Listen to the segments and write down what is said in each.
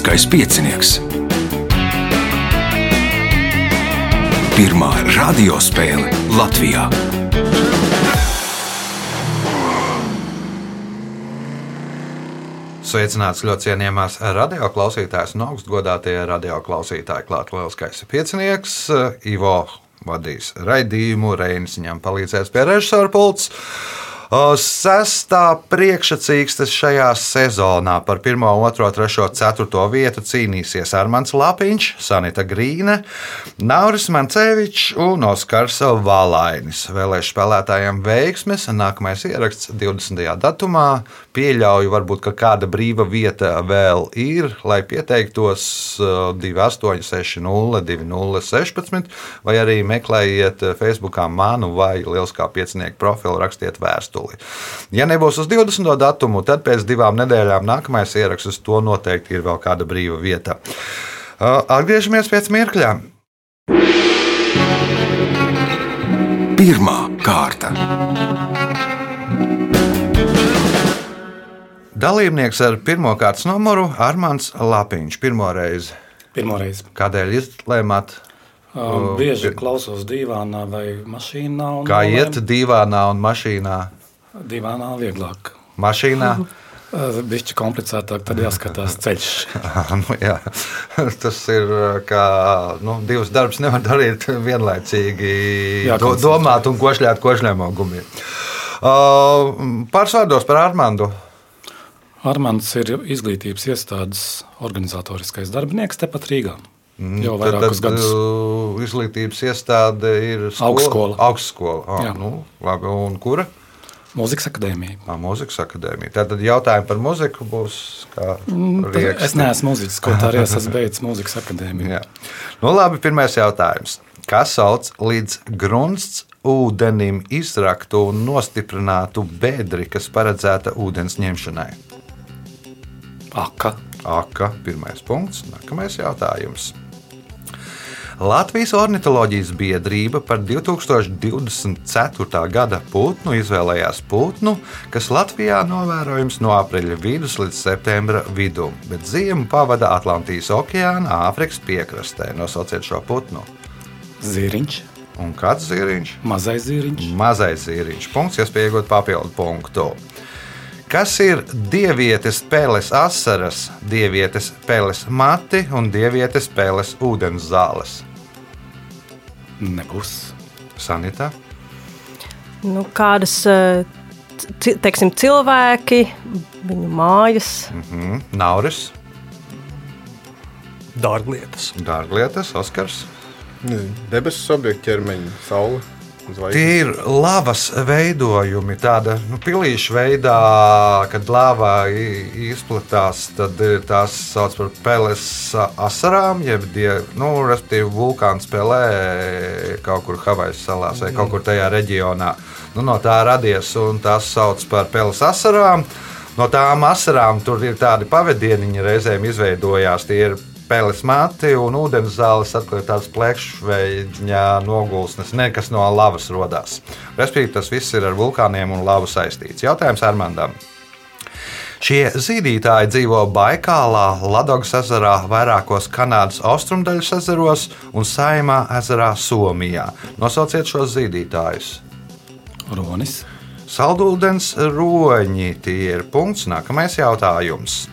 Lieliskais piecinieks. Pirmā radiospēle Latvijā. Sveicināts ļoti cienījamās radioklausītājas un augstgadātie radioklausītāji. Klāt lielskais piecinieks, Ivo vadīs raidījumu, Reinis viņam palīdzēs pie režisora pults. Sestā priekšsacīkstes šajā sezonā par 1, 2, 3, 4 vietu cīnīsies Armāns Lapiņš, Sanita Grīne, Nauris Mancevičs un Oskars Valainis. Vēlēšu spēlētājiem veiksmes. Nākamais ieraksts 20. datumā. Pieļauju, varbūt, ka kāda brīva vieta vēl ir, lai pieteiktos 2860, 2016, vai arī meklējiet Facebookā manu vai Lieliskā piecinieku profilu, rakstiet vēstuli. Ja nebūs uz 20. datumu, tad pēc divām nedēļām nākamais ieraksts to noteikti ir vēl kāda brīva vieta. Uh, atgriežamies pēc mirkļa. Pirmā kārta. Dalībnieks ar pirmā kārtas numuru Armāns Lapiņš. Pirmo reizi. Pirmo reizi. Kādēļ izlēmāt? Um, bieži klausos dīvānā vai mašīnā. Kā iet dīvānā un mašīnā? Divānā vieglāk. Mašīnā. Bišķi komplicētāk, tad jāskatās ceļš. nu, jā. Tas ir kā nu, divas darbus nevar darīt vienlaicīgi. Jā, do, domāt un košļāt košļiem augumiem. Uh, Pārsvārdos par Armandu. Armands ir izglītības iestādes organizatoriskais darbinieks tepat Rīgā. Mm, jau vairākus tad, gadus. Izglītības iestāde ir skola, augstskola. augstskola. Ah, nu, labi, un kura? Mūzikas akadēmija. À, mūzikas akadēmija. Tātad jautājumi par muziku būs. Mm, es neesmu mūziķis, tā arī esmu beidzis mūzikas akadēmiju. nu, labi, pirmais jautājums. Kas sauc līdz grunsts ūdenim izraktu un nostiprinātu bedri, kas paredzēta ūdens ņemšanai? Aka. Aka. Pirmais punkts. Nākamais jautājums. Latvijas ornitholoģijas biedrība par 2024. gada putnu izvēlējās putnu, kas Latvijā novērojams no aprīļa vidus līdz septembra vidum, bet ziemu pavada Atlantijas okeāna Āfrikas piekrastē. Nosauciet šo putnu. Zīriņš. Un kāds zīriņš? Mazais zīriņš. Mazais zīriņš. Punkts, iespējot papildu punktu. Kas ir dievietes peles asaras, dievietes peles mati un dievietes peles ūdens zāles? Nebūs. Sanitā. Nu, kādas teiksim, cilvēki, viņu mājas. Mm -hmm. Nauris. Dārglietas. Dārglietas, Oskars. Debesu objektu ķermeņa, saule. Tie ir lavas veidojumi, tāda nu, pilīša veidā, kad lava izplatās. Tad tās sauc par peles asarām, jeb die, nu, vulkāns spēlē kaut kur Havaju salās vai kaut kur tajā reģionā. Nu, no tā radies un tās sauc par peles asarām. No tām asarām tur ir tādi pavadieniņi reizēm izveidojās. Tie ir peles mati un ūdens zāles tāds plekšveida nogulsnes, ne kas no lavas radās. Respektīvi, tas viss ir ar vulkāniem un lavu saistīts. Jautājums Armandam. Šie zīdītāji dzīvo Baikālā, Latvijas ezerā, vairākos Kanādas austrumdaļas ezeros un Saimā ezerā Somijā. Nosauciet šos zīdītājus. Ronis. Saldūdens roņi tie ir punkts. Nākamais jautājums.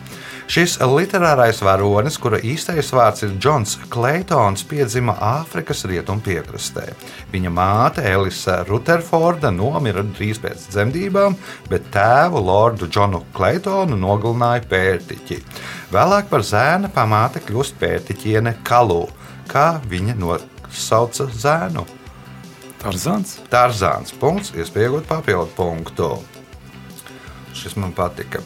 Šis literārais varonis, kura īstais vārds ir Džons Kleitons, piedzima Āfrikas rietumpiekrastē. Viņa māte Elisa Rutherforda nomira drīz pēc dzemdībām, bet tēvu Lordu Džonu Kleitonu nogalināja pērtiķi. Vēlāk par zēna pamāte kļūst pērtiķiene Kalū, kā viņa nosauca zēnu. Tarzāns. Tarzāns. Punkts, iespējot papildu punktu. Šis man patika.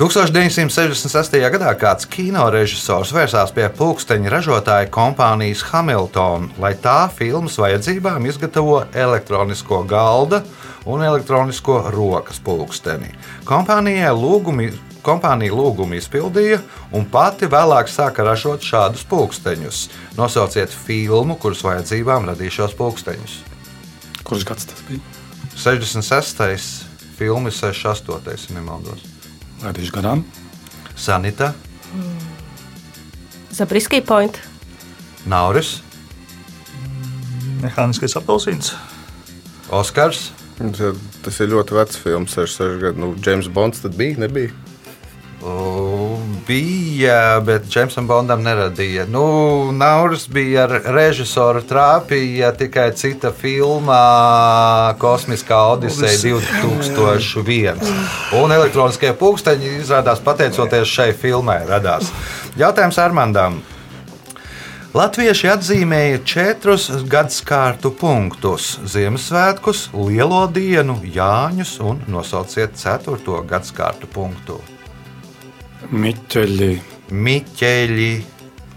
1968. gadā kāds kino režisors vērsās pie pulksteņa ražotāja kompānijas Hamilton, lai tā filmas vajadzībām izgatavo elektronisko galda un elektronisko rokas pulksteni. Kompānijai lūgumi kompānija lūgumu izpildīja un pati vēlāk sāka ražot šādus pulksteņus. Nosauciet filmu, kuras vajadzībām radīja šos pulksteņus. Kurš gads tas bija? 66. Filmas 68. nemaldos. Laidīšu garām. Sanita. Zabriskī point. Nauris, Mehāniskais apelsīns. Oskars, Tas- ir ļoti vecs filmas, 66 gadu. Nu, James Bonds tad bija, nebija. U, bija, bet Džeimsam Bondam neradīja. Nu, Nauris bija ar režisoru trāpīja tikai cita filmā Kosmiskā Odiseja 2001. Un elektroniskie pulksteņi izrādās pateicoties šai filmai radās. Jautājums Armandam. Latvieši atzīmēja četrus gadsimtu punktus - Ziemassvētkus, Lielo dienu, Jāņus un nosauciet ceturto gadsimtu punktu. Miķeļi, Miķeļi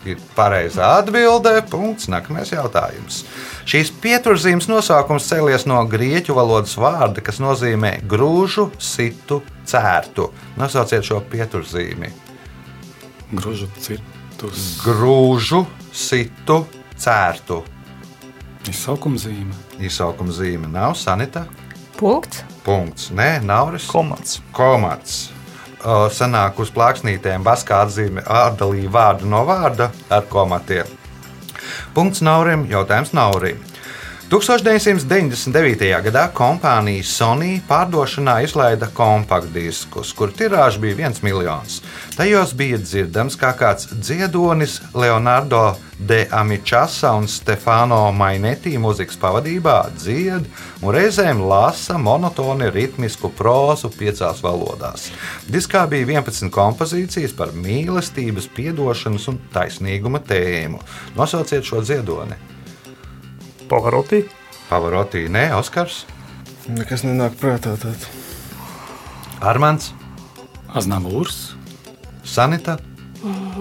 ir pareizā atbildē. Punkts. Nākamais jautājums. Šīs pieturzīmes nosaukums cēlies no grieķu valodas vārda, kas nozīmē grūžu, situ, cērtu. Nosauciet šo pieturzīmi. gružu citus, Grūžu, situ, cērtu. izsaukuma zīme. Izsaukuma zīme nav sanita. Punkts. Punkts. Nē, Nauris. Komats. komats. O, Senāk uz plāksnītēm Baskā atzīme atdalīja vārdu no vārda ar komatiem. Punkts Naurim, jautājums Naurim. 1999. gadā kompānija Sony pārdošanā izlaida kompaktdiskus, kur tirāža bija 1 miljons. Tajos bija dzirdams, kā kāds dziedonis Leonardo de Amičasa un Stefano Mainetī mūzikas pavadībā dzied un reizēm lasa monotoni ritmisku prózu piecās valodās. Diskā bija 11 kompozīcijas par mīlestības, piedošanas un taisnīguma tēmu. Nosauciet šo dziedoni. Pavarotī. Pavarotī, nē, Oskars, Nekas nenāk prātā. Tād. Armāns, Aznavūrs, Sanita,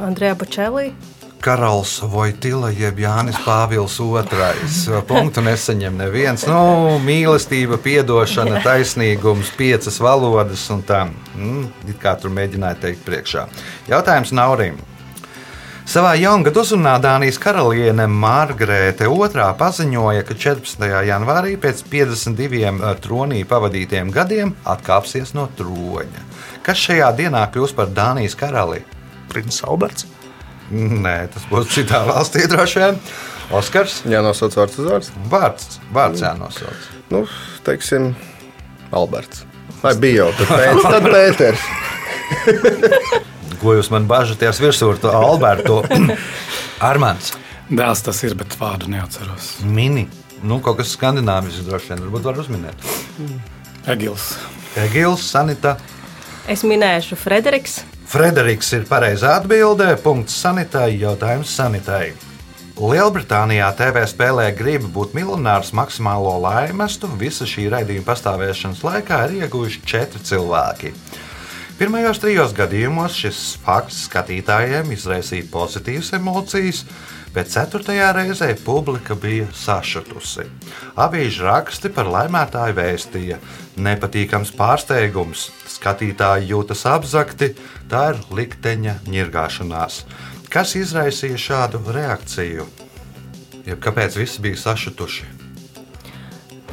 Andrejā Bočelī. Karalis Vojtila, jeb Jānis Pāvils II. Punktu nesaņem neviens. Nu, mīlestība, atdošana, taisnīgums, piecas valodas un tā. Mm, it kā tur mēģināja teikt priekšā. Jautājums Naurim. Savā jaungada uzrunā Dānijas karaliene Margarete II paziņoja, ka 14. janvārī pēc 52 tronī pavadītiem gadiem atkāpsies no troņa. Kas šajā dienā kļūs par Dānijas karali? Princis Alberts. Nē, tas būs citā valstī droši vien. Oskars, Jā, nosauc vārds uz vārds. vārds, vārds jānosauc. Nu, teiksim, Alberts. Vai bija jau tad Pēters? Ko jūs man bažaties virsū ar to Albertu? Armāns, dēls tas ir, bet vārdu neatceros. mini. Nu, kaut kas skandināvisks droši vien, varbūt var uzminēt. Egils, Egils, Sanita. Es minēšu Frederiks. Frederiks ir pareizā atbildē. Punkts sanitai, jautājums sanitai. Lielbritānijā TV spēlē Gribu būt miljonārs maksimālo laimestu. Visa šī raidījuma pastāvēšanas laikā ir ieguvuši četri cilvēki. Pirmajos trijos gadījumos šis fakts skatītājiem izraisīja pozitīvas emocijas, bet ceturtajā reizē publika bija sašutusi. Abīži raksti par laimētāju vēstīja nepatīkams pārsteigums, skatītāji jūtas apzakti, tā ir likteņa ņirgāšanās. Kas izraisīja šādu reakciju? Jeb kāpēc visi bija sašutuši?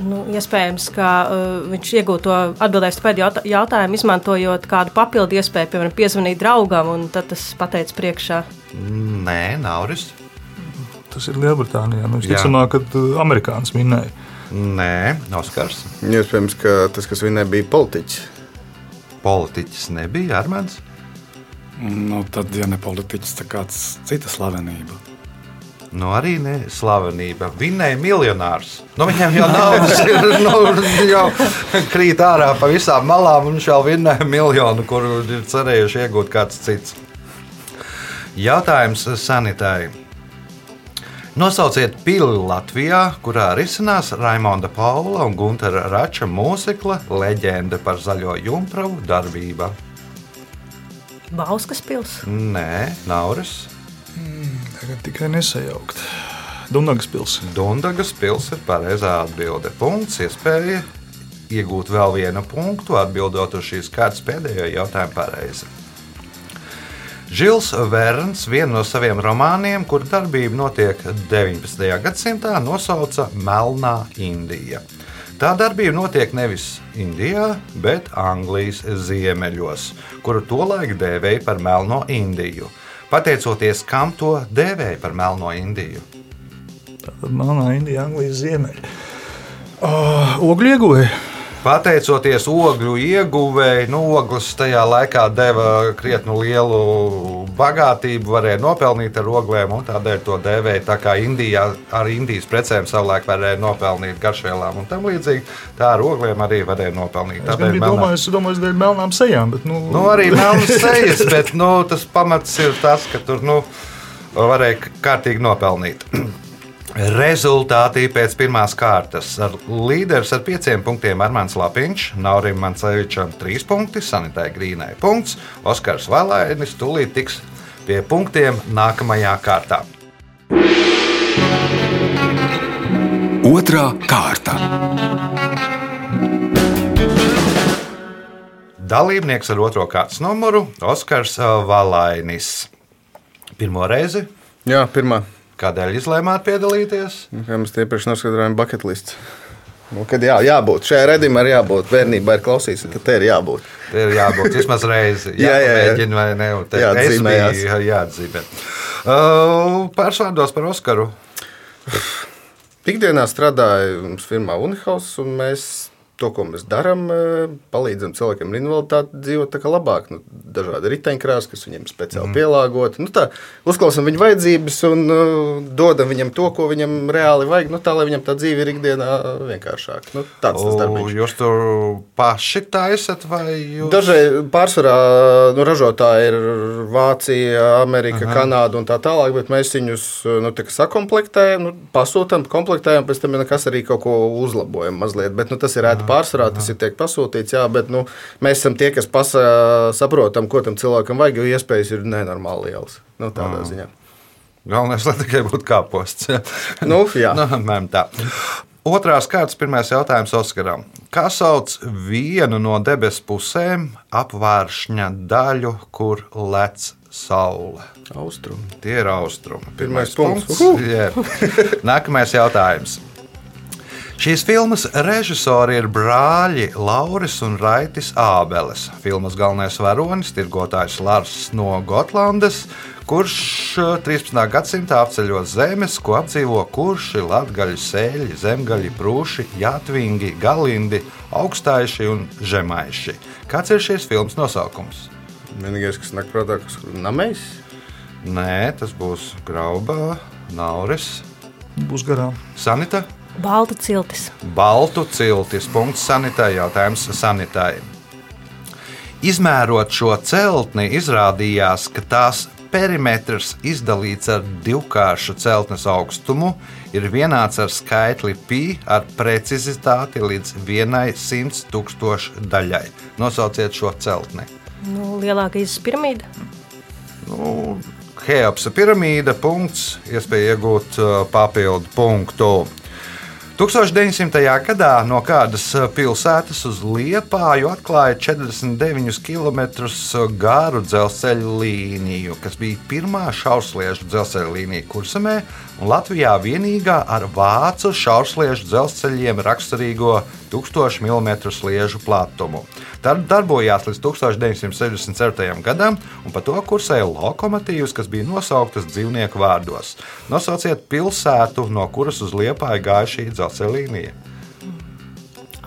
Nu, iespējams, ka uh, viņš iegūto atbildēs pēdējo jautā- jautājumu, izmantojot kādu papildu iespēju, piemēram, piezvanīt draugam, un tad tas pateica priekšā. Nē, Nauris. Tas ir Lielbritānijā. Nu, Jā. Visticamāk, kad uh, amerikānis minēja. Nē, Oskars. Iespējams, ka tas, kas viņai bija politiķis. Politiķis nebija Armāns. nu, tad, ja ne politiķis, tad kāds cita slavenība. Nu, arī ne slavenība. Vinēja miljonārs. Nu, viņam jau naudas ir nu, jau krīt ārā pa visām malām, un viņš jau vinnēja miljonu, kuru ir cerējuši iegūt kāds cits. Jautājums sanitārai. Nosauciet pili Latvijā, kurā risinās Raimonda Paula un Gunara Rača mūzikla leģenda par zaļo jumpravu darbība. Bauskas pils. Nē, Nauris. Tagad tikai nesajaukt. Dunkas pilsēta. Dunkas pilsēta ir pareizā atbilde. Punkts, iespēja iegūt vēl vienu punktu, atbildot uz šīs kārtas pēdējo jautājumu pareizi. Žils Verns vienu no saviem romāniem, kur darbība notiek 19. gadsimtā, nosauca Melnā Indija. Tā darbība notiek nevis Indijā, bet Anglijas ziemeļos, kuru tolaik dēvēja par Melno Indiju. Pateicoties kam to dēvēja par melno Indiju? Melnā Indija, Anglijas ziemeļa. Uh, ogļu ieguvēja. Pateicoties ogļu ieguvēji, nu, ogles tajā laikā deva krietni lielu bagātību, varēja nopelnīt ar oglēm, un tādēļ to dēvēja. Tā kā Indijā ar Indijas precēm savulaik varēja nopelnīt garšvielām un tam līdzīgi, tā ar oglēm arī varēja nopelnīt. Es gan biju melnā- domājis, domājis dēļ melnām sejām, bet nu, Nu, arī melnas sejas, bet nu, tas pamats ir tas, ka tur nu, varēja kārtīgi nopelnīt. Rezultāti pēc pirmās kārtas. Ar līderis ar pieciem punktiem Armāns Lapiņš, Naurim Mancevičam trīs punkti, Sanitai Grīnai punkts, Oskars Valainis tūlīt tiks pie punktiem nākamajā kārtā. Otra kārta. Dalībnieks ar otro kārtas numuru - Oskars Valainis. Pirmo reizi, Jā, pirmā. Kādēļ izlēmāt piedalīties? Nu, Kā mēs iepriekš noskatījām, bucket list. Nu, kad jā, jābūt šajā redzējumā, ir jābūt. Bērnībā ir klausīts, ka te ir jābūt. Te ir jābūt vismaz reizi. Jā, jā, jā. Jāmēģina vai ne? Jāatzīmējās. Jāatzīmē. Uh, Pārsvārdos par Oskaru. Ikdienā strādāju firmā Unihaus, un mēs to, ko mēs darām, palīdzam cilvēkiem ar invaliditāti dzīvot tā kā labāk. Nu, dažādi riteņkrāsas, kas viņiem speciāli mm. pielāgoti. Nu, tā, uzklausām viņa vajadzības un uh, dodam viņam to, ko viņam reāli vajag, nu, tā lai viņam tā dzīve ir ikdienā vienkāršāka. Nu, tāds tas O, darbs. Jūs tur paši taisat vai jūs? Dažreiz pārsvarā nu, ražotāji ir Vācija, Amerika, Aha. Kanāda un tā tālāk, bet mēs viņus nu, tā sakomplektējam, nu, pasūtām, komplektējam, pēc tam nekas arī kaut ko uzlabojam mazliet. Bet nu, tas ir ēta pārsvarā, tas ir tiek pasūtīts, jā, bet nu, mēs esam tie, kas pasa, saprotam, ko tam cilvēkam vajag, jo iespējas ir nenormāli lielas. Nu, tādā ziņā. Galvenais, lai tikai būtu kāposts. Nu, jā. nu, tā. Otrās kārtas, pirmais jautājums Oskaram. Kā sauc vienu no debesu pusēm apvāršņa daļu, kur lec saule? Austrum. Tie ir austrumi. Pirmais punkts. Uhu! Jā. Nākamais jautājums. Šīs filmas režisori ir brāļi Lauris un Raitis Ābeles. Filmas galvenais varonis ir tirgotājs Lars no Gotlandes, kurš eh, 13. gadsimtā apceļo zemes, ko apdzīvo kurši, latgaļi, sēļi, zemgaļi, prūši, jātvingi, galindi, augstājuši un žemaiši. Kāds ir šīs filmas nosaukums? Vienīgais, kas nāk prātā, kas ir namējs. Nē, tas būs Grauba, Nauris, būs garām. Sanita. Balta ciltis. Baltu ciltis. Punkts sanitai. Jautājums sanitai. Izmērot šo celtni, izrādījās, ka tās perimetrs izdalīts ar divkāršu celtnes augstumu ir vienāds ar skaitli pi ar precizitāti līdz vienai simt tūkstošu daļai. Nosauciet šo celtni. Nu, lielākā izsaka piramīda. Nu, Heopsa piramīda, punkts, iespēja iegūt uh, papildu punktu. 1900. gadā no kādas uh, pilsētas uz Liepāju atklāja 49 km garu dzelzceļa līniju, kas bija pirmā šaursliežu dzelzceļa līnija kursamē un Latvijā vienīgā ar vācu šaursliežu dzelzceļiem raksturīgo 1000 mm sliežu platumu. Tā darbojās līdz 1967. gadam, un par to kursēja lokomotīvas, kas bija nosauktas dzīvnieku vārdos. Nosauciet pilsētu, no kuras uz Liepāju gāja šī dzelzceļa līnija.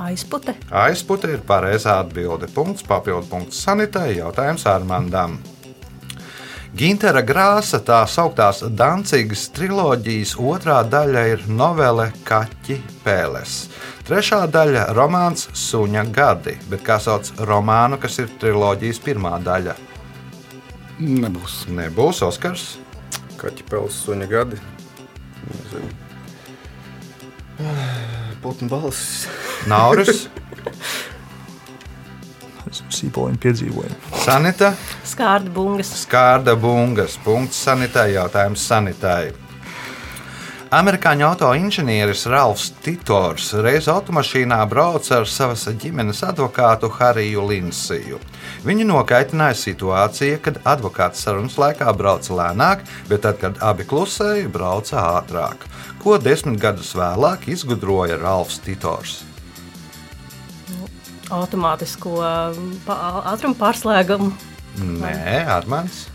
Aizpute. Aizpute ir pareizā atbilde. Punkts, papildu punkts sanitai, jautājums Armandam. Gintera grāsa, tā sauktās Dancigas triloģijas otrā daļa ir novele Kaķi Pēles. Trešā daļa - romāns Suņa gadi, bet kā sauc romānu, kas ir triloģijas pirmā daļa? Nebūs. Nebūs Oskars. Kaķi pels suņa gadi. Nezinu. Putnu balss. Nauris, Sīpoliņu piedzīvojumu. Sanita, Skārda bungas. Skārda bungas. Punkts sanitai, jautājums sanitai. Amerikāņu autoinženieris Ralfs Titors reiz automašīnā brauca ar savas ģimenes advokātu Hariju Linsiju. Viņu nokaitināja situācija, kad advokāts sarunas laikā brauca lēnāk, bet tad, kad abi klusēja, brauca ātrāk. Ko desmit gadus vēlāk izgudroja Ralfs Titors? Automātisko um, ātrumu pārslēgumu. Nē, Armāns.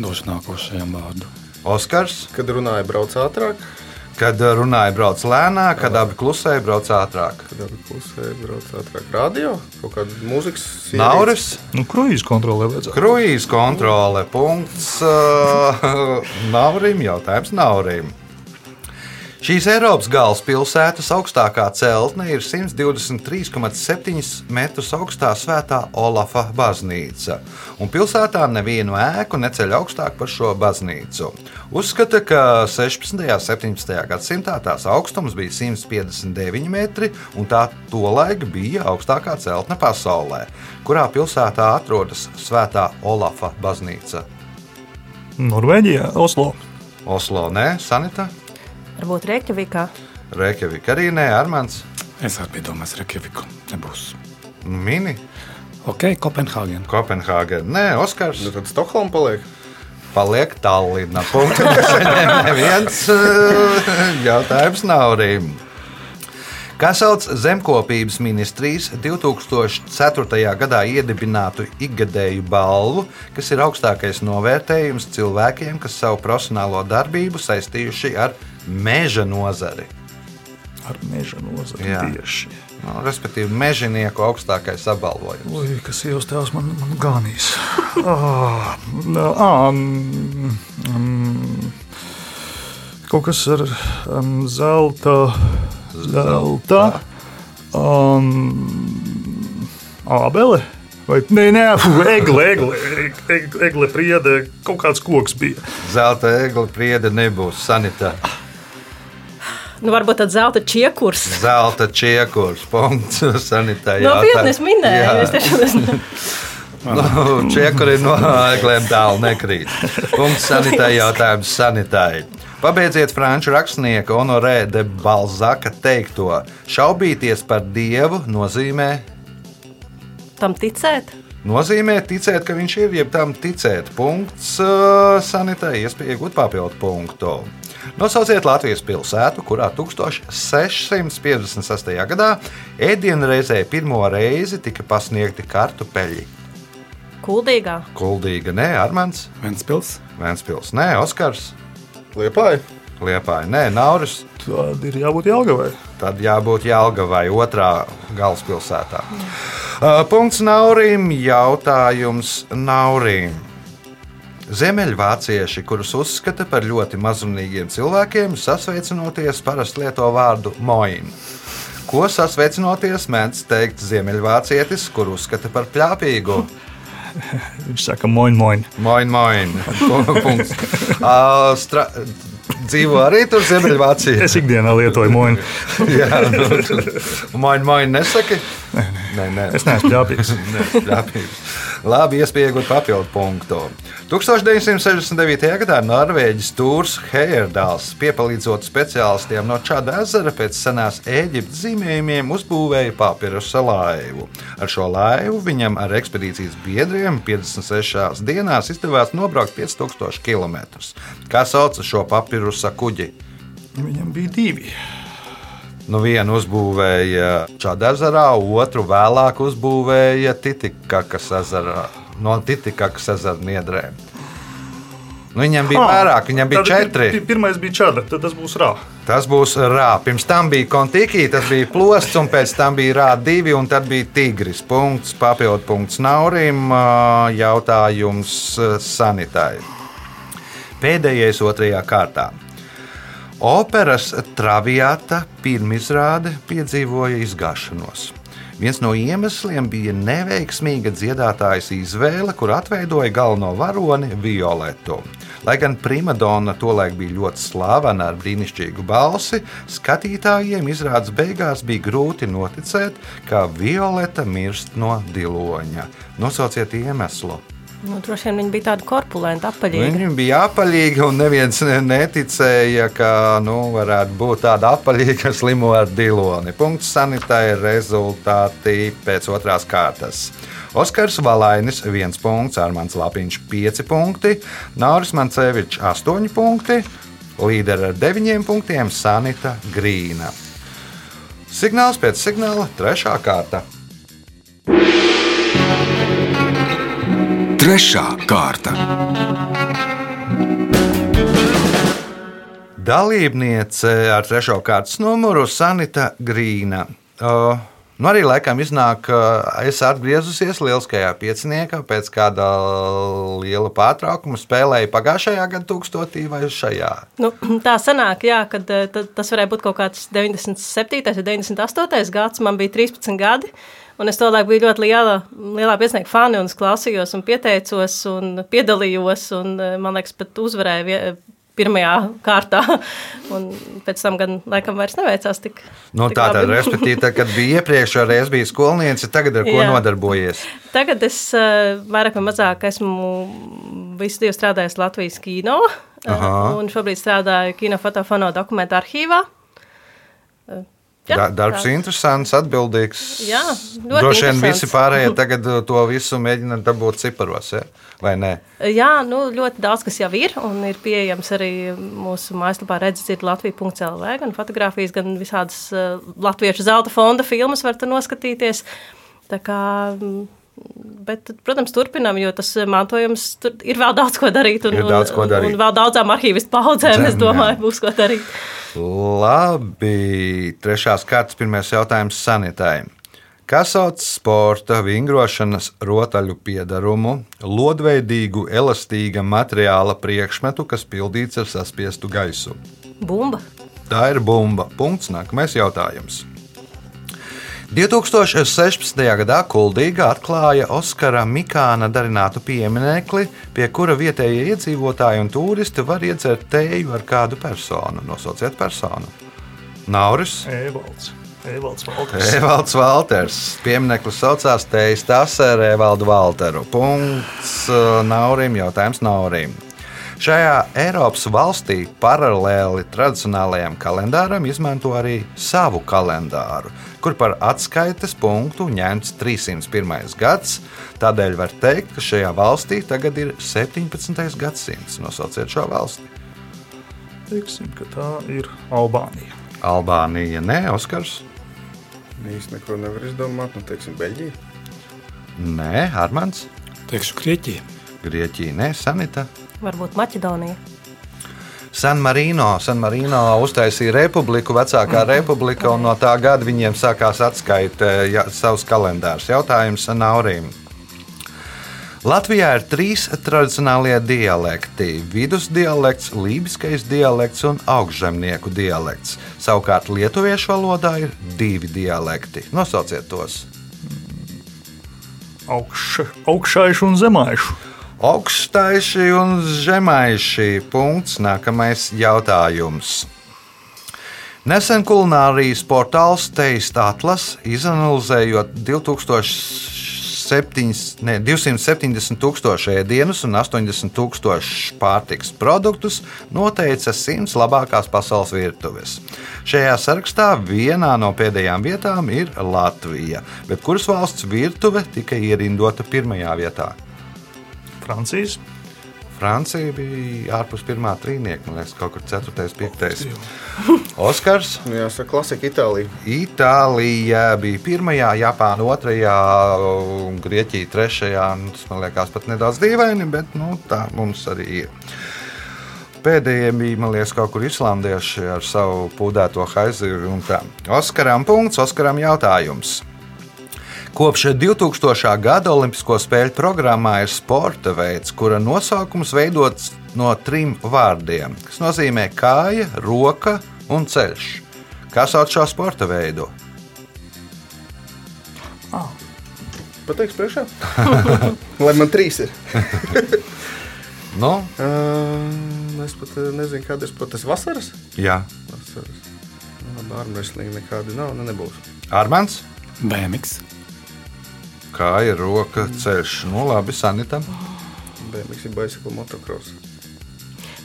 Došu nākošajam vārdu. Oskars, Kad runāja, brauc ātrāk, kad runāja, brauc lēnāk, kad abi klusēja, brauc ātrāk. kad abi klusēja, brauc ātrāk. Radio, kaut kāda mūzikas ierīce. Nauris, Nu, kruīzes kontrolē vajadzētu. kruīzes kontrole, punkts uh, Naurim, jautājums Naurim. Šīs Eiropas galvaspilsētas augstākā celtne ir 123,7 metrus augstā svētā Olafa baznīca, un pilsētā nevienu ēku neceļ augstāk par šo baznīcu. Uzskata, ka 16. un 17. gadsimtā tās augstums bija 159 metri, un tā tolaik bija augstākā celtne pasaulē, kurā pilsētā atrodas svētā Olafa baznīca. Norvēģijā, Oslo. Oslo, nē, Sanita, Varbūt Reikjavikā. Reikjavika arī nē, Armāns, Es arī domājis, Reikjaviku. Nebūs. Mini, Ok, Kopenhāgena. Kopenhāgena, nē, Oskars. Nu, tad Stokholma paliek. Paliek Tallina. Punkts. Neviens eh, jautājums nav arī. Kā sauc zemkopības ministrijas 2004. gadā iedibinātu ikgadēju balvu, kas ir augstākais novērtējums cilvēkiem, kas savu profesionālo darbību saistījuši ar meža nozari? Ar meža nozari Jā. tieši. Nu, respektīvi, mežonieku augstākais apbalvojums. Ui, kas ievs tēvs man, man ganīs. Ah, ah, mm, mm, kaut kas ar um, zelta. Zelta. Um, Ābele. Vai, nē, nē, egle, egle, egle, egle priede, kaut kāds koks bija. Zelta egli priede nebūs sanitā. Nu, varbūt tāds zelta čiekurs. Zelta čiekurs. Punkts sanitā. Nopietni, es minēju. Es tiešām esmu. Nu, Čiekuri no eglēm tālu nekrīt. Punkts sanitārai jautājums sanitārai. Pabeidziet franču rakstnieka Honorē de Balzaka teikto. Šaubīties par dievu nozīmē, Tam ticēt? nozīmē ticēt, ka viņš ir, jeb tam ticēt. Punkts uh, sanitārai, iespēja iegūt papildu punktu. Nosauciet Latvijas pilsētu, kurā 1656. gadā ēdienreizē pirmo reizi tika pasniegti kartupeļi. Kuldīgā. Kuldīga, nē, Armāns, Ventspils. Vēnspils, nē, Oskars, Liepāja. Liepāja, nē, Nauris. Tad ir jābūt Jālgavai. Tad jābūt Jālgavai, otrā galvaspilsētā. Uh, Punkts Naurim, jautājums Naurim. Ziemeļvācieši, kurus uzskata par ļoti mazumīgiem cilvēkiem, sasveicinoties parasti lieto vārdu moin. Ko sasveicinoties mēdz teikt ziemeļvācietis, kur uzskata par pļāpīgu? Viņš saka, moin, moin. Moin, moin. Punkts. Uh, stra... Dzīvo arī tur Ziemeļvācijā. Es ikdienā lietoju moin. Jā, nu, moin, moin, nesaki. Nē, nē, Es neesmu ģērbīgs. Nē, ļāpības. Labi, iespēja iegūt papildu punktu. 1969. gadā Norvēģis Tūrs Heierdāls, piepalīdzot speciālistiem no Čāda ezera pēc senās Eģiptes zīmējumiem, uzbūvēja papirusa laivu. Ar šo laivu viņam ar ekspedīcijas biedriem 56 dienās izdevās nobraukt 5000 km. Kā sauca šo papirusa kuģi? Viņam bija divi. Nu, vienu uzbūvēja Čādezerā, otru vēlāk uzbūvēja Titikakas ezerā, no Titikakas ezera niedrēm. Nu, viņam bija Ah, vairāk, viņam bija četri. pi- pi- Pirmais bija čāda, tad tas būs rā. Tas būs rā. Pirms tam bija kontikī, tas bija plosts, un pēc tam bija rā divi, un tad bija tigris. Punkts, papildu punkts Naurim, jautājums ā, sanitārai. Pēdējais otrajā kārtā. Operas Traviata pirmizrāde piedzīvoja izgāšanos. Viens no iemesliem bija neveiksmīga dziedātājas izvēle, kur atveidoja galveno varoni Violetu. Lai gan primadona tolaik bija ļoti slavena ar brīnišķīgu balsi, skatītājiem izrādes beigās bija grūti noticēt, ka Violeta mirst no diloņa. Nosauciet iemeslu! Nu, droši vien viņi bija tādi korpulenti, apaļīgi. Viņi bija apaļīgi, un neviens ne- neticēja, ka nu, varētu būt tāda apaļīga slimo ar diloni. Punkts sanitārai rezultāti pēc otrās kārtas. Oskars Valainis 1 punkts, Armāns Lapiņš 5 punkti, Nauris Mancevičs 8 punkti, līderi ar 9 punktiem Sanita Grīna. Signāls pēc signāla 3. kārta. Trešā kārta. Dalībniece ar trešo kārtas numuru Sanita Grīna. Uh, Nu, arī laikam iznāk, ka es atgriezusies lieliskajā pieciniekā pēc kāda liela pārtraukuma. Spēlēju pagājušajā gadā, tūkstotī vai šajā? Nu, tā sanāk, jā, kad tas varēja būt kaut kāds 97. vai 98. gads. Man bija 13 gadi. Un es tolaik biju ļoti liela, lielā pieciņa fani, un es klausījos, un pieteicos, un piedalījos. Un, man liekas, pat uzvarēju pirmajā kārtā. Un pēc tam gan laikam vairs neveicās tik. Nu, tik tā tad, respektīvi, tad, kad bija iepriekšējā reizē, bija skolniece, tagad ar ko Jā. nodarbojies? Tagad es uh, vairāk vai mazāk esmu visu dienu strādājis Latvijas kino. Aha. Un šobrīd strādāju kino fotofono dokumentu arhīvā. Jā, Da, darbs tā. interesants, atbildīgs. Jā, Droši vien visi pārējie tagad uh, to visu mēģina dabūt ciparos, ja? vai ne? Jā, nu, ļoti daudz kas jau ir. Un ir pieejams arī mūsu mājaslapā, redzēt, ir Latvijas.CLV, gan fotografijas, gan visādas uh, latviešu zelta fonda filmas var tur noskatīties. Tā kā, mm, bet, protams, turpinām, jo tas mantojums tur ir vēl daudz ko darīt. Un, Ir daudz ko darīt. Un, un vēl daudzām arhīvistu paudzēm, es Jā. domāju, būs ko darīt. Labi, trešās kārtas pirmais jautājums sanitai. Kas sauc sporta vingrošanas rotaļu piedarumu, lodveidīgu, elastīga materiāla priekšmetu, kas pildīts ar saspiestu gaisu? Bumba. Tā ir bumba. Punkts. Nākamais jautājums. 2016. gadā Kuldīga atklāja Oskara Mikāna darinātu pieminekli, pie kura vietējie iedzīvotāji un turisti var iedzert tēju ar kādu personu. Nosauciet personu. Nauris. Evalds. Evalds Valters. Evalds Valters. Piemineklis saucās Tejas Tasere Evaldu Valteru. Punkts uh, Naurim, jautājums Naurim. Šajā Eiropas valstī paralēli tradicionālajam kalendāram izmanto arī savu kalendāru, kur par atskaites punktu ņemts 301. gads. Tādēļ var teikt, ka šajā valstī tagad ir 17. gadsimts. Nosauciet šo valsti. Teiksim, ka tā ir Albānija. Albānija, ne Oskars? Īsti neko nevar izdomāt. Nu, teiksim, Beļģija. Nē, Armāns, Teikšu, Grieķija. Grieķija, nē, Sanita. Varbūt Maķedonija. San Marino, San Marino uztaisīja republiku, vecākā republika, un no tā gada viņiem sākās atskaita ja, savs kalendārs. Jautājums Naurim. Latvijā ir trīs tradicionālie dialekti - vidusdialekts, lībiskais dialekts un augšzemnieku dialekts. Savukārt lietuviešu valodā ir divi dialekti. Nosauciet tos! Augš, augšājuši un zemājuši. Augstājuši un zemājuši. Punkts. Nākamais jautājums. Nesen kulinārijas portāls Taste Atlas izanalizējot 2007, ne, 270 tūkstošu ēdienus un 80 tūkstošu pārtiks produktus, noteica 100 labākās pasaules virtuves. Šajā sarakstā vienā no pēdējām vietām ir Latvija, bet kuras valsts virtuve tika ierindota pirmajā vietā? Francijas. Francija bija ārpus pirmā trīnieka, man liekas, kaut kur 4. un 5. Oskars. Nu, Jāsaka, klasika Itālija. Itālija bija pirmajā, Japāna otrajā, un Grieķija trešajā. Nu, Tas man liekas pat nedaudz dīvaini, bet nu, tā mums arī ir. Pēdējie bija, man liekas, kaut kur islandieši ar savu pūdēto tā. Oskaram punkts, Oskaram jautājums. Kopš 2000. gada Olimpisko spēļu programmā ir sporta veids, kura nosaukums veidots no trim vārdiem, kas nozīmē kāja, roka un ceļš. Kā sauc šo sporta veidu? Pateiks priekšā? Lai man trīs ir. Nu, Uh, es pat nezinu, kāda ir. Tas vasaras? jā, Vasaras. Bārmēslīgi nekādi nav, ne nebūs. Armāns, BMX. Kāja, roka, ceļš. Nu, labi, sanitam. BMX ir bicycle motocross.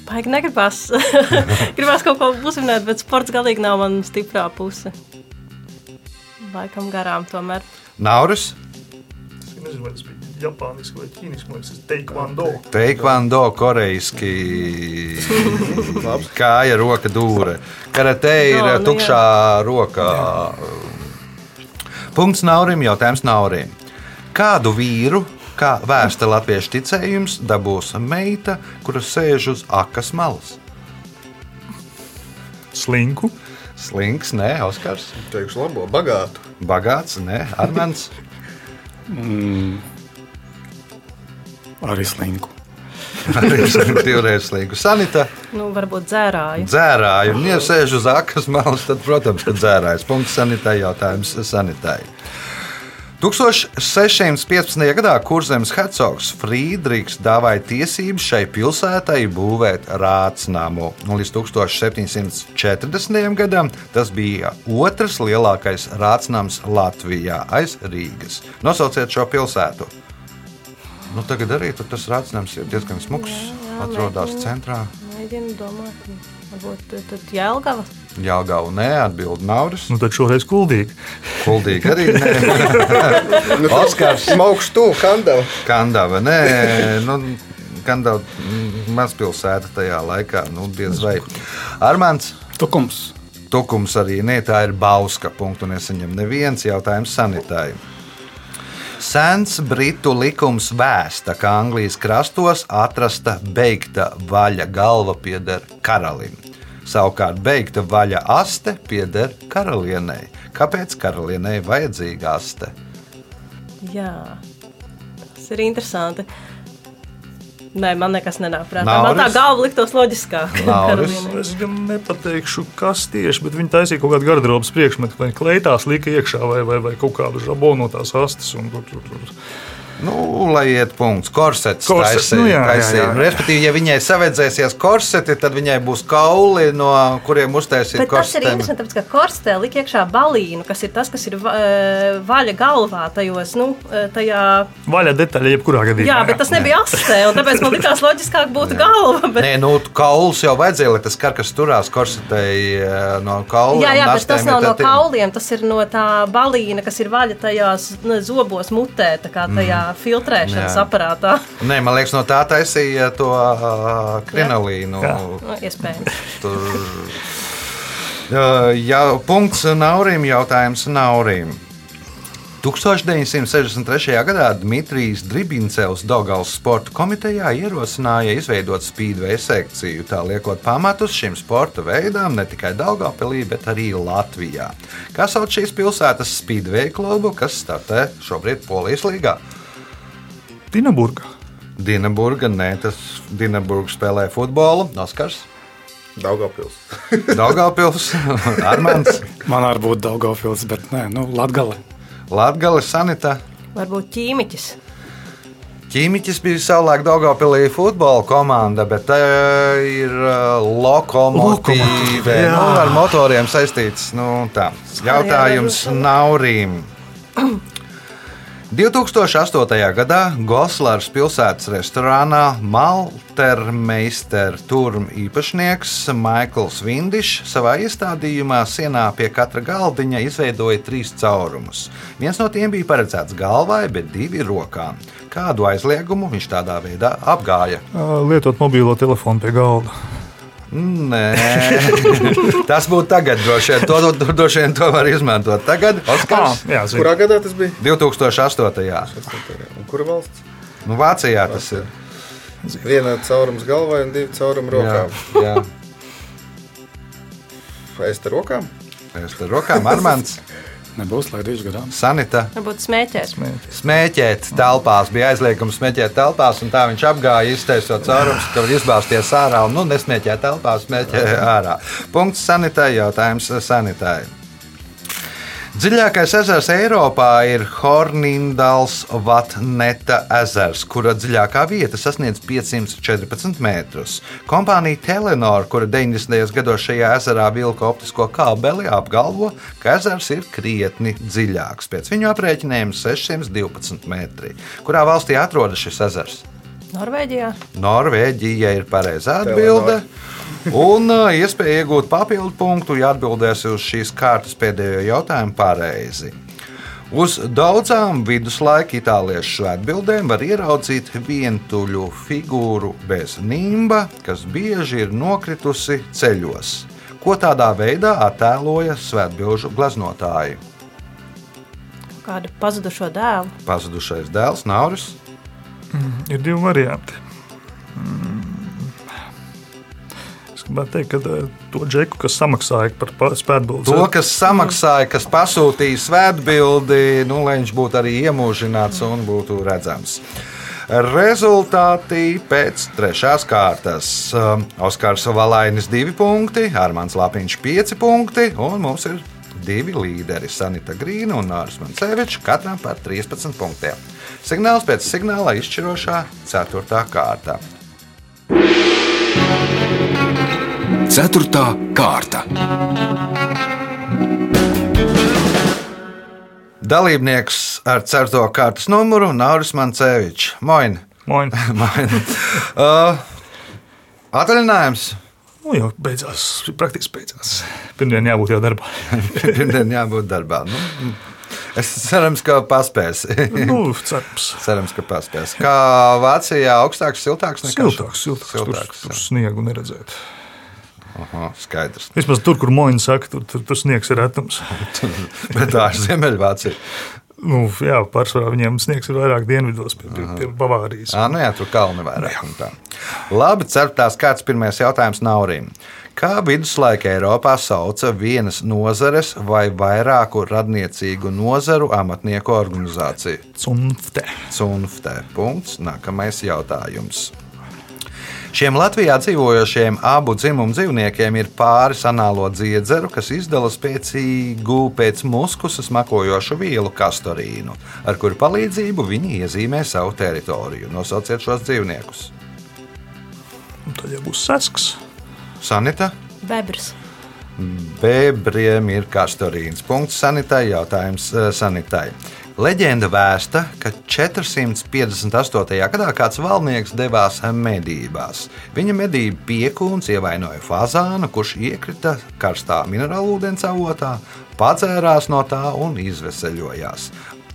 Baigi negribas. gribas kaut ko uzminēt, bet sports galīgi nav mana stiprā puse. Laikam garām tomēr. Nauris, Es nezinu, vai tas bija Japāniski vai tas ir Taekwondo. Teikvando, korejski. Kāja, roka, dūre. Karatē ir Jā, no, nu tukšā roka. Punkts Naurim, jautājums Naurim. Kādu vīru kā vēsta latviešu ticējums, dabūs meita, kura sēž uz akas malas. Slinku. Slinks, nē, Oskars. Teikšu labo, bagātu. Bagāts, nē, Armāns. Arī slinku. Arī divreiz slīgu. Sanita Nu, varbūt dzērāju. dzērāju. Un, ja sēž uz akas malas, tad, protams, ka dzērājas. Punkts sanitai jautājums sanitai. 1615. gadā Kurzemes hercogs Friedrichs dāvāja tiesības šai pilsētai būvēt rācnāmu. Un līdz 1740. gadam tas bija otrs lielākais rācnams Latvijā aiz Rīgas. Nosauciet šo pilsētu! Nu, tagad arī tas rācnams ir diezgan smuks. Jā, jā, Atrodas centrā. Mēģinu domāt, varbūt tad- tad Jēlgava. Jāgauna nē, atbild Nauris. Nu, tad šoreiz kuldīgi. Kuldīgi arī nē. Oskars. Smaukšu tu, kandava. Kandava. Nē, nu, Kandava mm, mazpilsēta tajā laikā. Nu, diez vai. Armāns. Tukums. Tukums arī nē, tā ir Bauska. Punktu nesaņem neviens jautājums sanitārai. Sens britu likums vēsta, ka Anglijas krastos atrasta beigta vaļa galva pieder karalim. Savukārt beigta vaļa aste pieder karalienei. Kāpēc karalienei vajadzīga aste? Jā, tas ir interesanti. Nē, man nekas nenāk prātā. Man tā Nauris? galva liktos loģiskāk. Nauris? Es gan nepateikšu, kas tieši, bet viņi taisīja kaut kādu garderobas priekšmetu, vai kleitās lika iekšā, vai, vai, vai kaut kādu žabonu no tās astes. un Tur, tur, tur. Nu, lai iet punkts, korsets. Korsets, taisīja, nu jā, jā, taisīja. jā, jā. Respektīvi, ja viņai savedzēsies korseti, tad viņai būs kauli, no kuriem uztaisīt Bet tas ir korsetēm. interesanti, tāpēc, ka korstē lika iekšā balīnu, kas ir tas, kas ir va- eh, vaļa galvā tajos, nu, eh, tajā. Vaļā detaļa, jebkurā gadījumā. Jā, bet tas nebija astē, un tāpēc man likās loģiskāk būtu galva. Bet... Nē, nu, kauls jau vajadzēja, lai tas karkas turās korsetei eh, no kaula. Jā, jā, bet tas astēm nav ir no tā- kauliem, tas ir no tā balīna, kas ir vaļa tajās ne, zobos, mutē, tā kā tajā filtrēšanas Jā. aparātā. Nē, man liekas, no tā taisīja to uh, krinolīnu. Jā. Nu, iespējams. Tur Uh, Jā, punkts Naurim, jautājums Naurim. 1963. gadā Dmitrijs Dribincevs Dogals sporta komitejā ierosināja izveidot spīdveja sekciju, tā liekot pamatus šim sporta veidam ne tikai Daugopilī, bet arī Latvijā. Kā sauc šīs pilsētas spīdveja klubu, kas startē šobrīd Polijas līgā? Dinaburga. Dienaburga, nē, tas Dienaburga spēlē futbolu, Oskars, Daugavpils. Daugopils, Armāns, Man arī būtu Daugavpils, bet nē, nu, Latgale. Latgale, Sanita. Varbūt ķīmiķis. Ķīmiķis bija savulaik Dārgopilī futbola komanda, bet tā ir uh, jā. Nu, ar motoriem saistīts. Nu, tā. Jautājums Naurim. 2008. gadā Goslāras pilsētas restorānā Maltermeister turm īpašnieks Maikls Vindišs savā iestādījumā sienā pie katra galdiņa izveidoja trīs caurumus. Viens no tiem bija paredzēts galvai, bet divi rokām. Kādu aizliegumu viņš tādā veidā apgāja? Lietot mobilo telefonu pie galda. Nē, tas būtu tagad. Droši vien to, to, droši vien to var izmantot tagad. Oskars, jā, zinu. Kurā gadā tas bija? 2008. Un kura valsts? Nu, Vācijā tas ir. Viena caurums galvai un divi caurumi rokām. Jā, jā. Es te rokām? Es tur rokām Armāns, Nebūs laidīšu garām. Sanita. Varbūt smēķēt. Smēķēt telpās, bija aizliegums smēķēt telpās, un tā viņš apgāja, iztaisot caurumus, ka var izbāzties ārā un nu, nesmēķēt telpā, smēķēt ārā. Punkts sanitai, jautājums sanitai. Dziļākais ezers Eiropā ir Hornindals Vatneta ezers, kura dziļākā vieta sasniedz 514 metrus. Kompānija Telenor, kura 90. gados šajā ezerā vilka optisko kabeli, apgalvo, ka ezers ir krietni dziļāks. Pēc viņu aprēķiniem 612 metri. Kurā valstī atrodas šis ezers? Norvēģijā. Norvēģija ir pareizā atbilde. Un uh, iespēja iegūt papildu punktu, ja atbildēs uz šīs kārtas pēdējo jautājumu pareizi. Uz daudzām viduslaika itāliešu atbildēm var ieraudzīt vientuļu figūru bez nimba, kas bieži ir nokritusi ceļos. Ko tādā veidā attēloja svētbilžu gleznotāji? Kādu pazudušo dēlu. Pazudušais dēls Nauris. Ir divi varianti. Es gribētu teikt, ka eh, to džeku, kas samaksāja par spēkbildi, To, kas samaksāja, kas pasūtīja svētbildi, nu, lai viņš būtu arī iemūžināts un būtu redzams. Rezultāti pēc trešās kārtas. Um, Oskars Valainis 2 punkti, Armāns Lapiņš 5 punkti, un mums ir divi līderi - Sanita Grīna un Nāris Mancevičs, katram par 13 punktiem. Signāls pēc signāla izšķirošā 4. kārta. Ceturtā kārta. Dalībnieks ar 4. kārtas numuru Nāris Mancevičs. Moin! Moin. Moin. uh, Atvaļinājums! Nu, jau beidzās, praktiski beidzās. Pirmdien jābūt jau darbā. Pirmdien jābūt darbā. Nu, es cerams, ka paspēs. nu, cerams. cerams, ka paspēs. Kā Vācijā augstāks, siltāks nekā Siltāks, siltāks. siltāks tur, tur sniegu neredzēt. Aha, skaidrs. Vismaz tur, kur moņi saka, tur, tur, tur sniegs ir retums. Bet tā ir Ziemeļvācija. Nu, jā, pārsvarā viņiem sniegs ir vairāk dienvidos, pie, pie, pie Bavārijas. Ah, nu jā, tur kalni vairāk. Labi, ceturtās kārtas pirmais jautājums Naurim. Kā viduslaika Eiropā sauca vienas nozares vai vairāku radniecīgu nozaru amatnieku organizāciju? Cunftē. Cunftē. Punkts. Nākamais jautājums. Šiem Latvijā dzīvojošiem abu dzimumu dzīvniekiem ir pāris anālo dziedzeru, kas izdala spēcīgu pēc muskusa smakojošu vielu kastorīnu, ar kuru palīdzību viņi iezīmē savu teritoriju. Nosauciet šos dzīvniekus. Un tad jau būs sasks. Sanita. Bebrs. Bebriem ir kastorīns. Punkts sanitai. Jautājums eh, sanitai. Leģenda vēsta, ka 458. gadā kāds valnieks devās medībās. Viņa medību piekūns ievainoja fazānu, kurš iekrita karstā minerālūdens avotā, padzērās no tā un izveseļojās.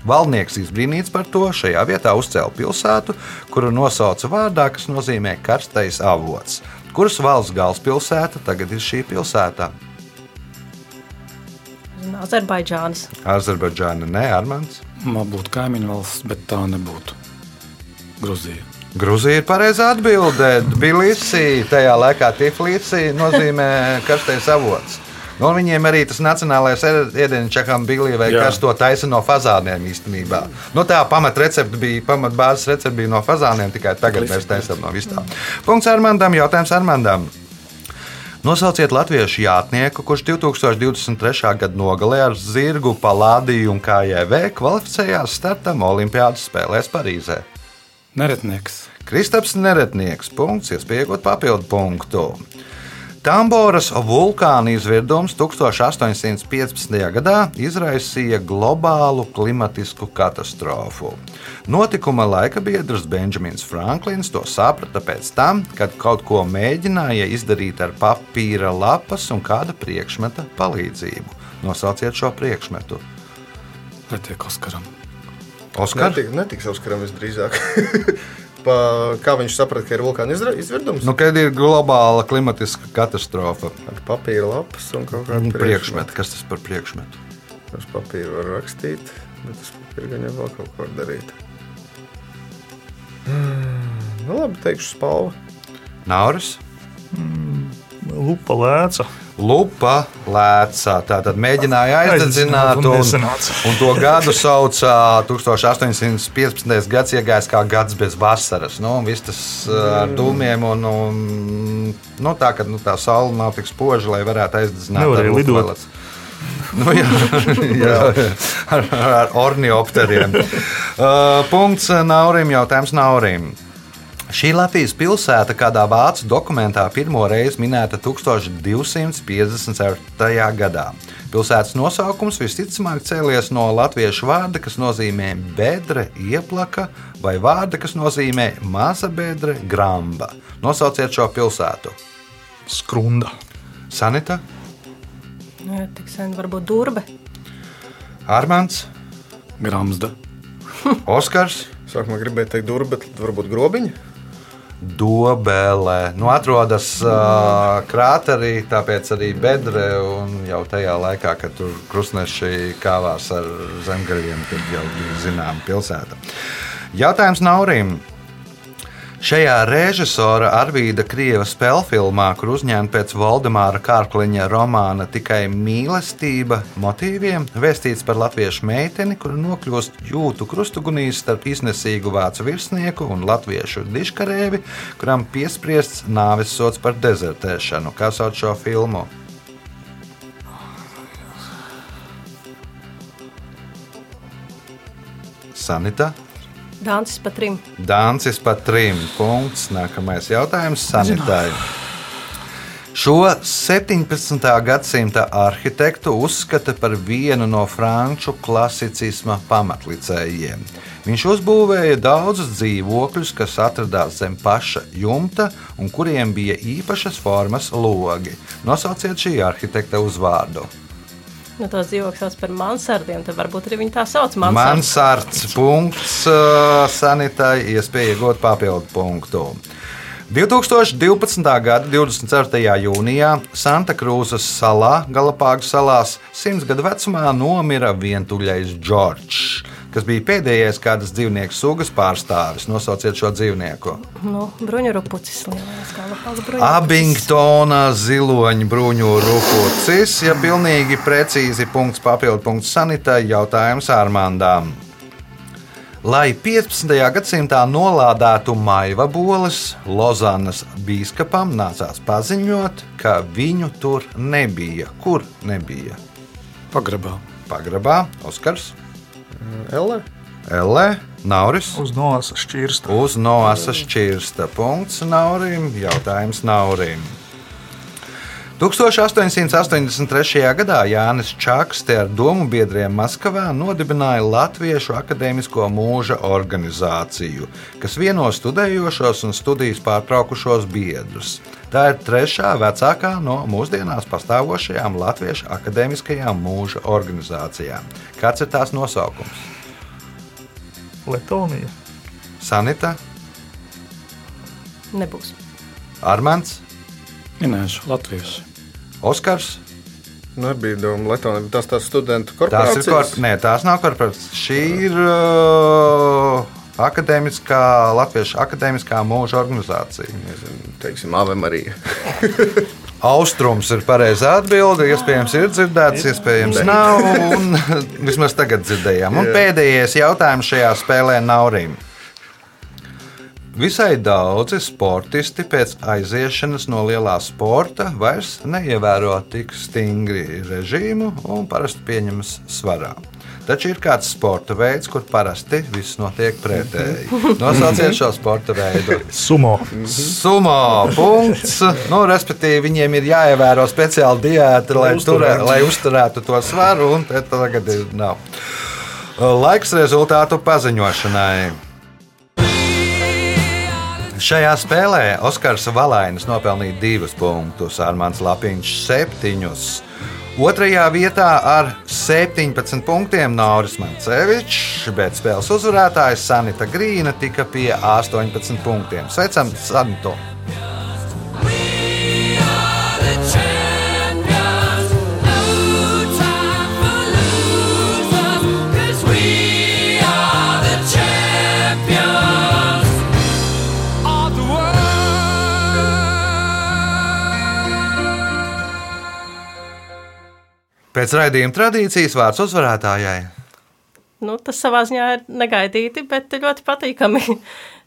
Valnieks izbrīnīts par to šajā vietā uzcēla pilsētu, kuru nosauca vārdā, kas nozīmē karstais avots. Kuras valsts galvaspilsēta tagad ir šī pilsēta? Azerbaidžānas. Azerbaidžāna, ne Armāns. Man būtu kaimiņu valsts, bet tā nebūtu. Gruzija. Grūzija ir pareizā atbildē. Tbilisī, tajā laikā Tiflisī nozīmē karstais avots. Nu, viņiem arī tas nacionālais ēdienu čakām bija vai kas to taisa no fazāniem īstenībā. Nu, tā pamatrecepte bija, pamatbāzes recepte bija no fazāniem, tikai tagad mēs taisām no visām. Punkts Armandam, jautājums Armandam. Nosauciet latviešu jātnieku, kurš 2023. gada nogalē ar zirgu Palādiju un KJV kvalificējās startam Olimpiādas spēlēs Parīzē. Neretnieks. Kristaps Neretnieks, punkts, iespējot papildu punktu. Tamboras vulkāna izvirdums 1815. gadā izraisīja globālu klimatisku katastrofu. Notikuma laika biedrs Benjamins Franklins to saprata pēc tam, kad kaut ko mēģināja izdarīt ar papīra lapas un kāda priekšmeta palīdzību. Nosauciet šo priekšmetu. Netiek Oskaram. Oskar, Netik, netiks uzskaram visdrīzāk. Pa, kā viņš saprata, ka ir vulkāna izvirdums? nu, kad ir globāla klimatiska katastrofa, Ar papīra lapas un kaut kādu priekšmetu, kas tas par priekšmetu? Uz papīra var rakstīt, bet uz papīra gan jau vēl kaut ko darīt. Mm, Nu, labi, teikšu spalva. Nauris. Lupa lēca. Lupa lēca. Tā tad mēģināja aizdedzināt, un un, to gadu sauca 1815. gads, iegājis kā gads bez vasaras. Nu, viss tas uh, ar dūmiem, un, un nu, tā, ka nu, tā saule nav tik spoža, lai varētu aizdedzināt. Nevarēja ar lidot. lupeles. Nu, jā, jā, ar, ar orniopteriem. Uh, punkts Naurim, jautājums Naurim. Šī Latvijas pilsēta kādā vācu dokumentā pirmo reizi minēta 1254. gadā. Pilsētas nosaukums visticamāk cēlies no latviešu vārda, kas nozīmē bedre, ieplaka, vai vārda, kas nozīmē maza bedre, gramba. Nosauciet šo pilsētu. Skrunda. Sanita, Nu, jā, tik sen varbūt durbe. Armāns, Gramsda. Oskars. Sākumā gribēju teikt, durvis, bet varbūt grobiņa. Dobele. Nu, atrodas uh, krāterī, tāpēc arī bedre. Jau tajā laikā, kad tur krustneši kāvās ar zemgaļiem, tad jau bija zināma pilsēta. Jautājums Naurim. Šajā režisora Arvīda Krieva spēļu filmā, kur uzņemta pēc Valdemāra Kārkliņa romāna tikai mīlestība motīviem, vēstīts par latviešu meiteni, kura nokļūst jūtu krustugunīs starp iznesīgu vācu virsnieku un latviešu diškarēvi, kuram piespriests nāves sots par dezertēšanu. Kā sauc šo filmu? Sanita. Dāncis pa trim. Dāncis pa trim. Punkts. Nākamais jautājums sanitai. Šo 17. gadsimta arhitektu uzskata par vienu no franču klasicisma pamatlicējiem. Viņš uzbūvēja daudzus dzīvokļus, kas atradās zem paša jumta un kuriem bija īpašas formas logi. Nosauciet šī arhitekta uzvārdu. Nu, tos dzīvokļus sauc par mansardiem, tad varbūt arī viņi tā sauc. Mansards. Mansards punkts sanitai, iespēja iegūt papildu punktu. 2012. gada 24. jūnijā Santa Krūzes salā, Galapāgu salās, simts gadu vecumā nomira vientuļais Džordžs, kas bija pēdējais kādas dzīvnieku sugas pārstāvis. Nosauciet šo dzīvnieku. Nu, bruņurupucis lielais Galapāgu bruņurupucis. Abingtona ziloņa bruņu rupucis, ja pilnīgi precīzi punkts papildu punkts sanitai jautājums Armandām. Lai 15. gadsimtā nolādētu maiva boles, Lozanas biskupam nācās paziņot, ka viņu tur nebija. Kur nebija? Pagrabā. Pagrabā, Oskars, Ele? Elē, Nauris. Uz nosa šķirsta. Uz noasa šķirsta. Punkts Naurim. Jautājums Naurim. 1883. gadā Jānis Čakste ar domu biedriem Maskavā nodibināja Latviešu akadēmisko mūža organizāciju, kas vieno studējošos un studijas pārtraukušos biedrus. Tā ir trešā vecākā no mūsdienās pastāvošajām Latviešu akadēmiskajām mūža organizācijām. Kāds ir tās nosaukums? Letonija. Sanita, Nebūs. Armāns, Minēšu latvieši. Oskars. Nebija doma, Latvijā. Tas tās studentu Tās ir korporācijas. korp... Nē, tās nav korporācijas. Šī ir uh, akadēmiskā, Latviešu akadēmiskā mūža organizācija. Nezinu, Teiksim, Ave Marija. Austrums ir pareizā atbilde. Iespējams, ir dzirdēts, iespējams, nav. Un, vismaz tagad dzirdējām. Un pēdējais jautājums šajā spēlē Naurim. Visai daudzi sportisti pēc aiziešanas no lielā sporta vairs neievēro tik stingri režīmu un parasti pieņemas svarā. Taču ir kāds sporta veids, kur parasti viss notiek pretēji. Nosauciet šo sporta veidu. Sumo. Sumo punkts. Nu, respektīvi, viņiem ir jāievēro speciāla diēta, lai, Lai turē, lai uzturētu to svaru, un te tagad ir nav. Laiks rezultātu paziņošanai. Šajā spēlē Oskars Valainis nopelnīja divus punktus, Armāns Lapiņš septiņus. Otrajā vietā ar 17 punktiem Nauris Mancevičs, bet spēles uzvarētājs Sanita Grīna tika pie 18 punktiem. Sveicam Sanitu! Pēc raidījuma tradīcijas vārds uzvarētājai. Nu, tas savā ziņā ir negaidīti, bet ļoti patīkami.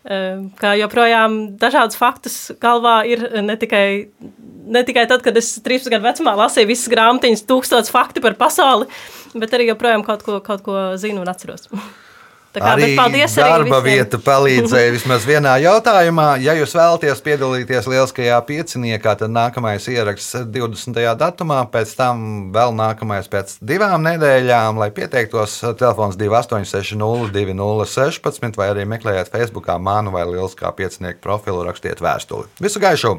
Eh, Kā joprojām dažādus faktus galvā ir ne tikai, ne tikai tad, kad es 13 gadu vecumā lasīju visas grāmatiņas, tūkstotis faktu par pasauli, bet arī joprojām kaut ko, kaut ko zinu un atceros. Kā, Arī darba arī vieta palīdzēja vismaz vienā jautājumā. Ja jūs vēlaties piedalīties lieliskajā pieciniekā, tad nākamais ieraksts 20. datumā, pēc tam vēl nākamais pēc divām nedēļām, lai pieteiktos telefons 2860 2016 vai arī meklējiet Facebookā manu vai lieliskā piecinieku profilu, rakstiet vēstuli. Visu gaišu!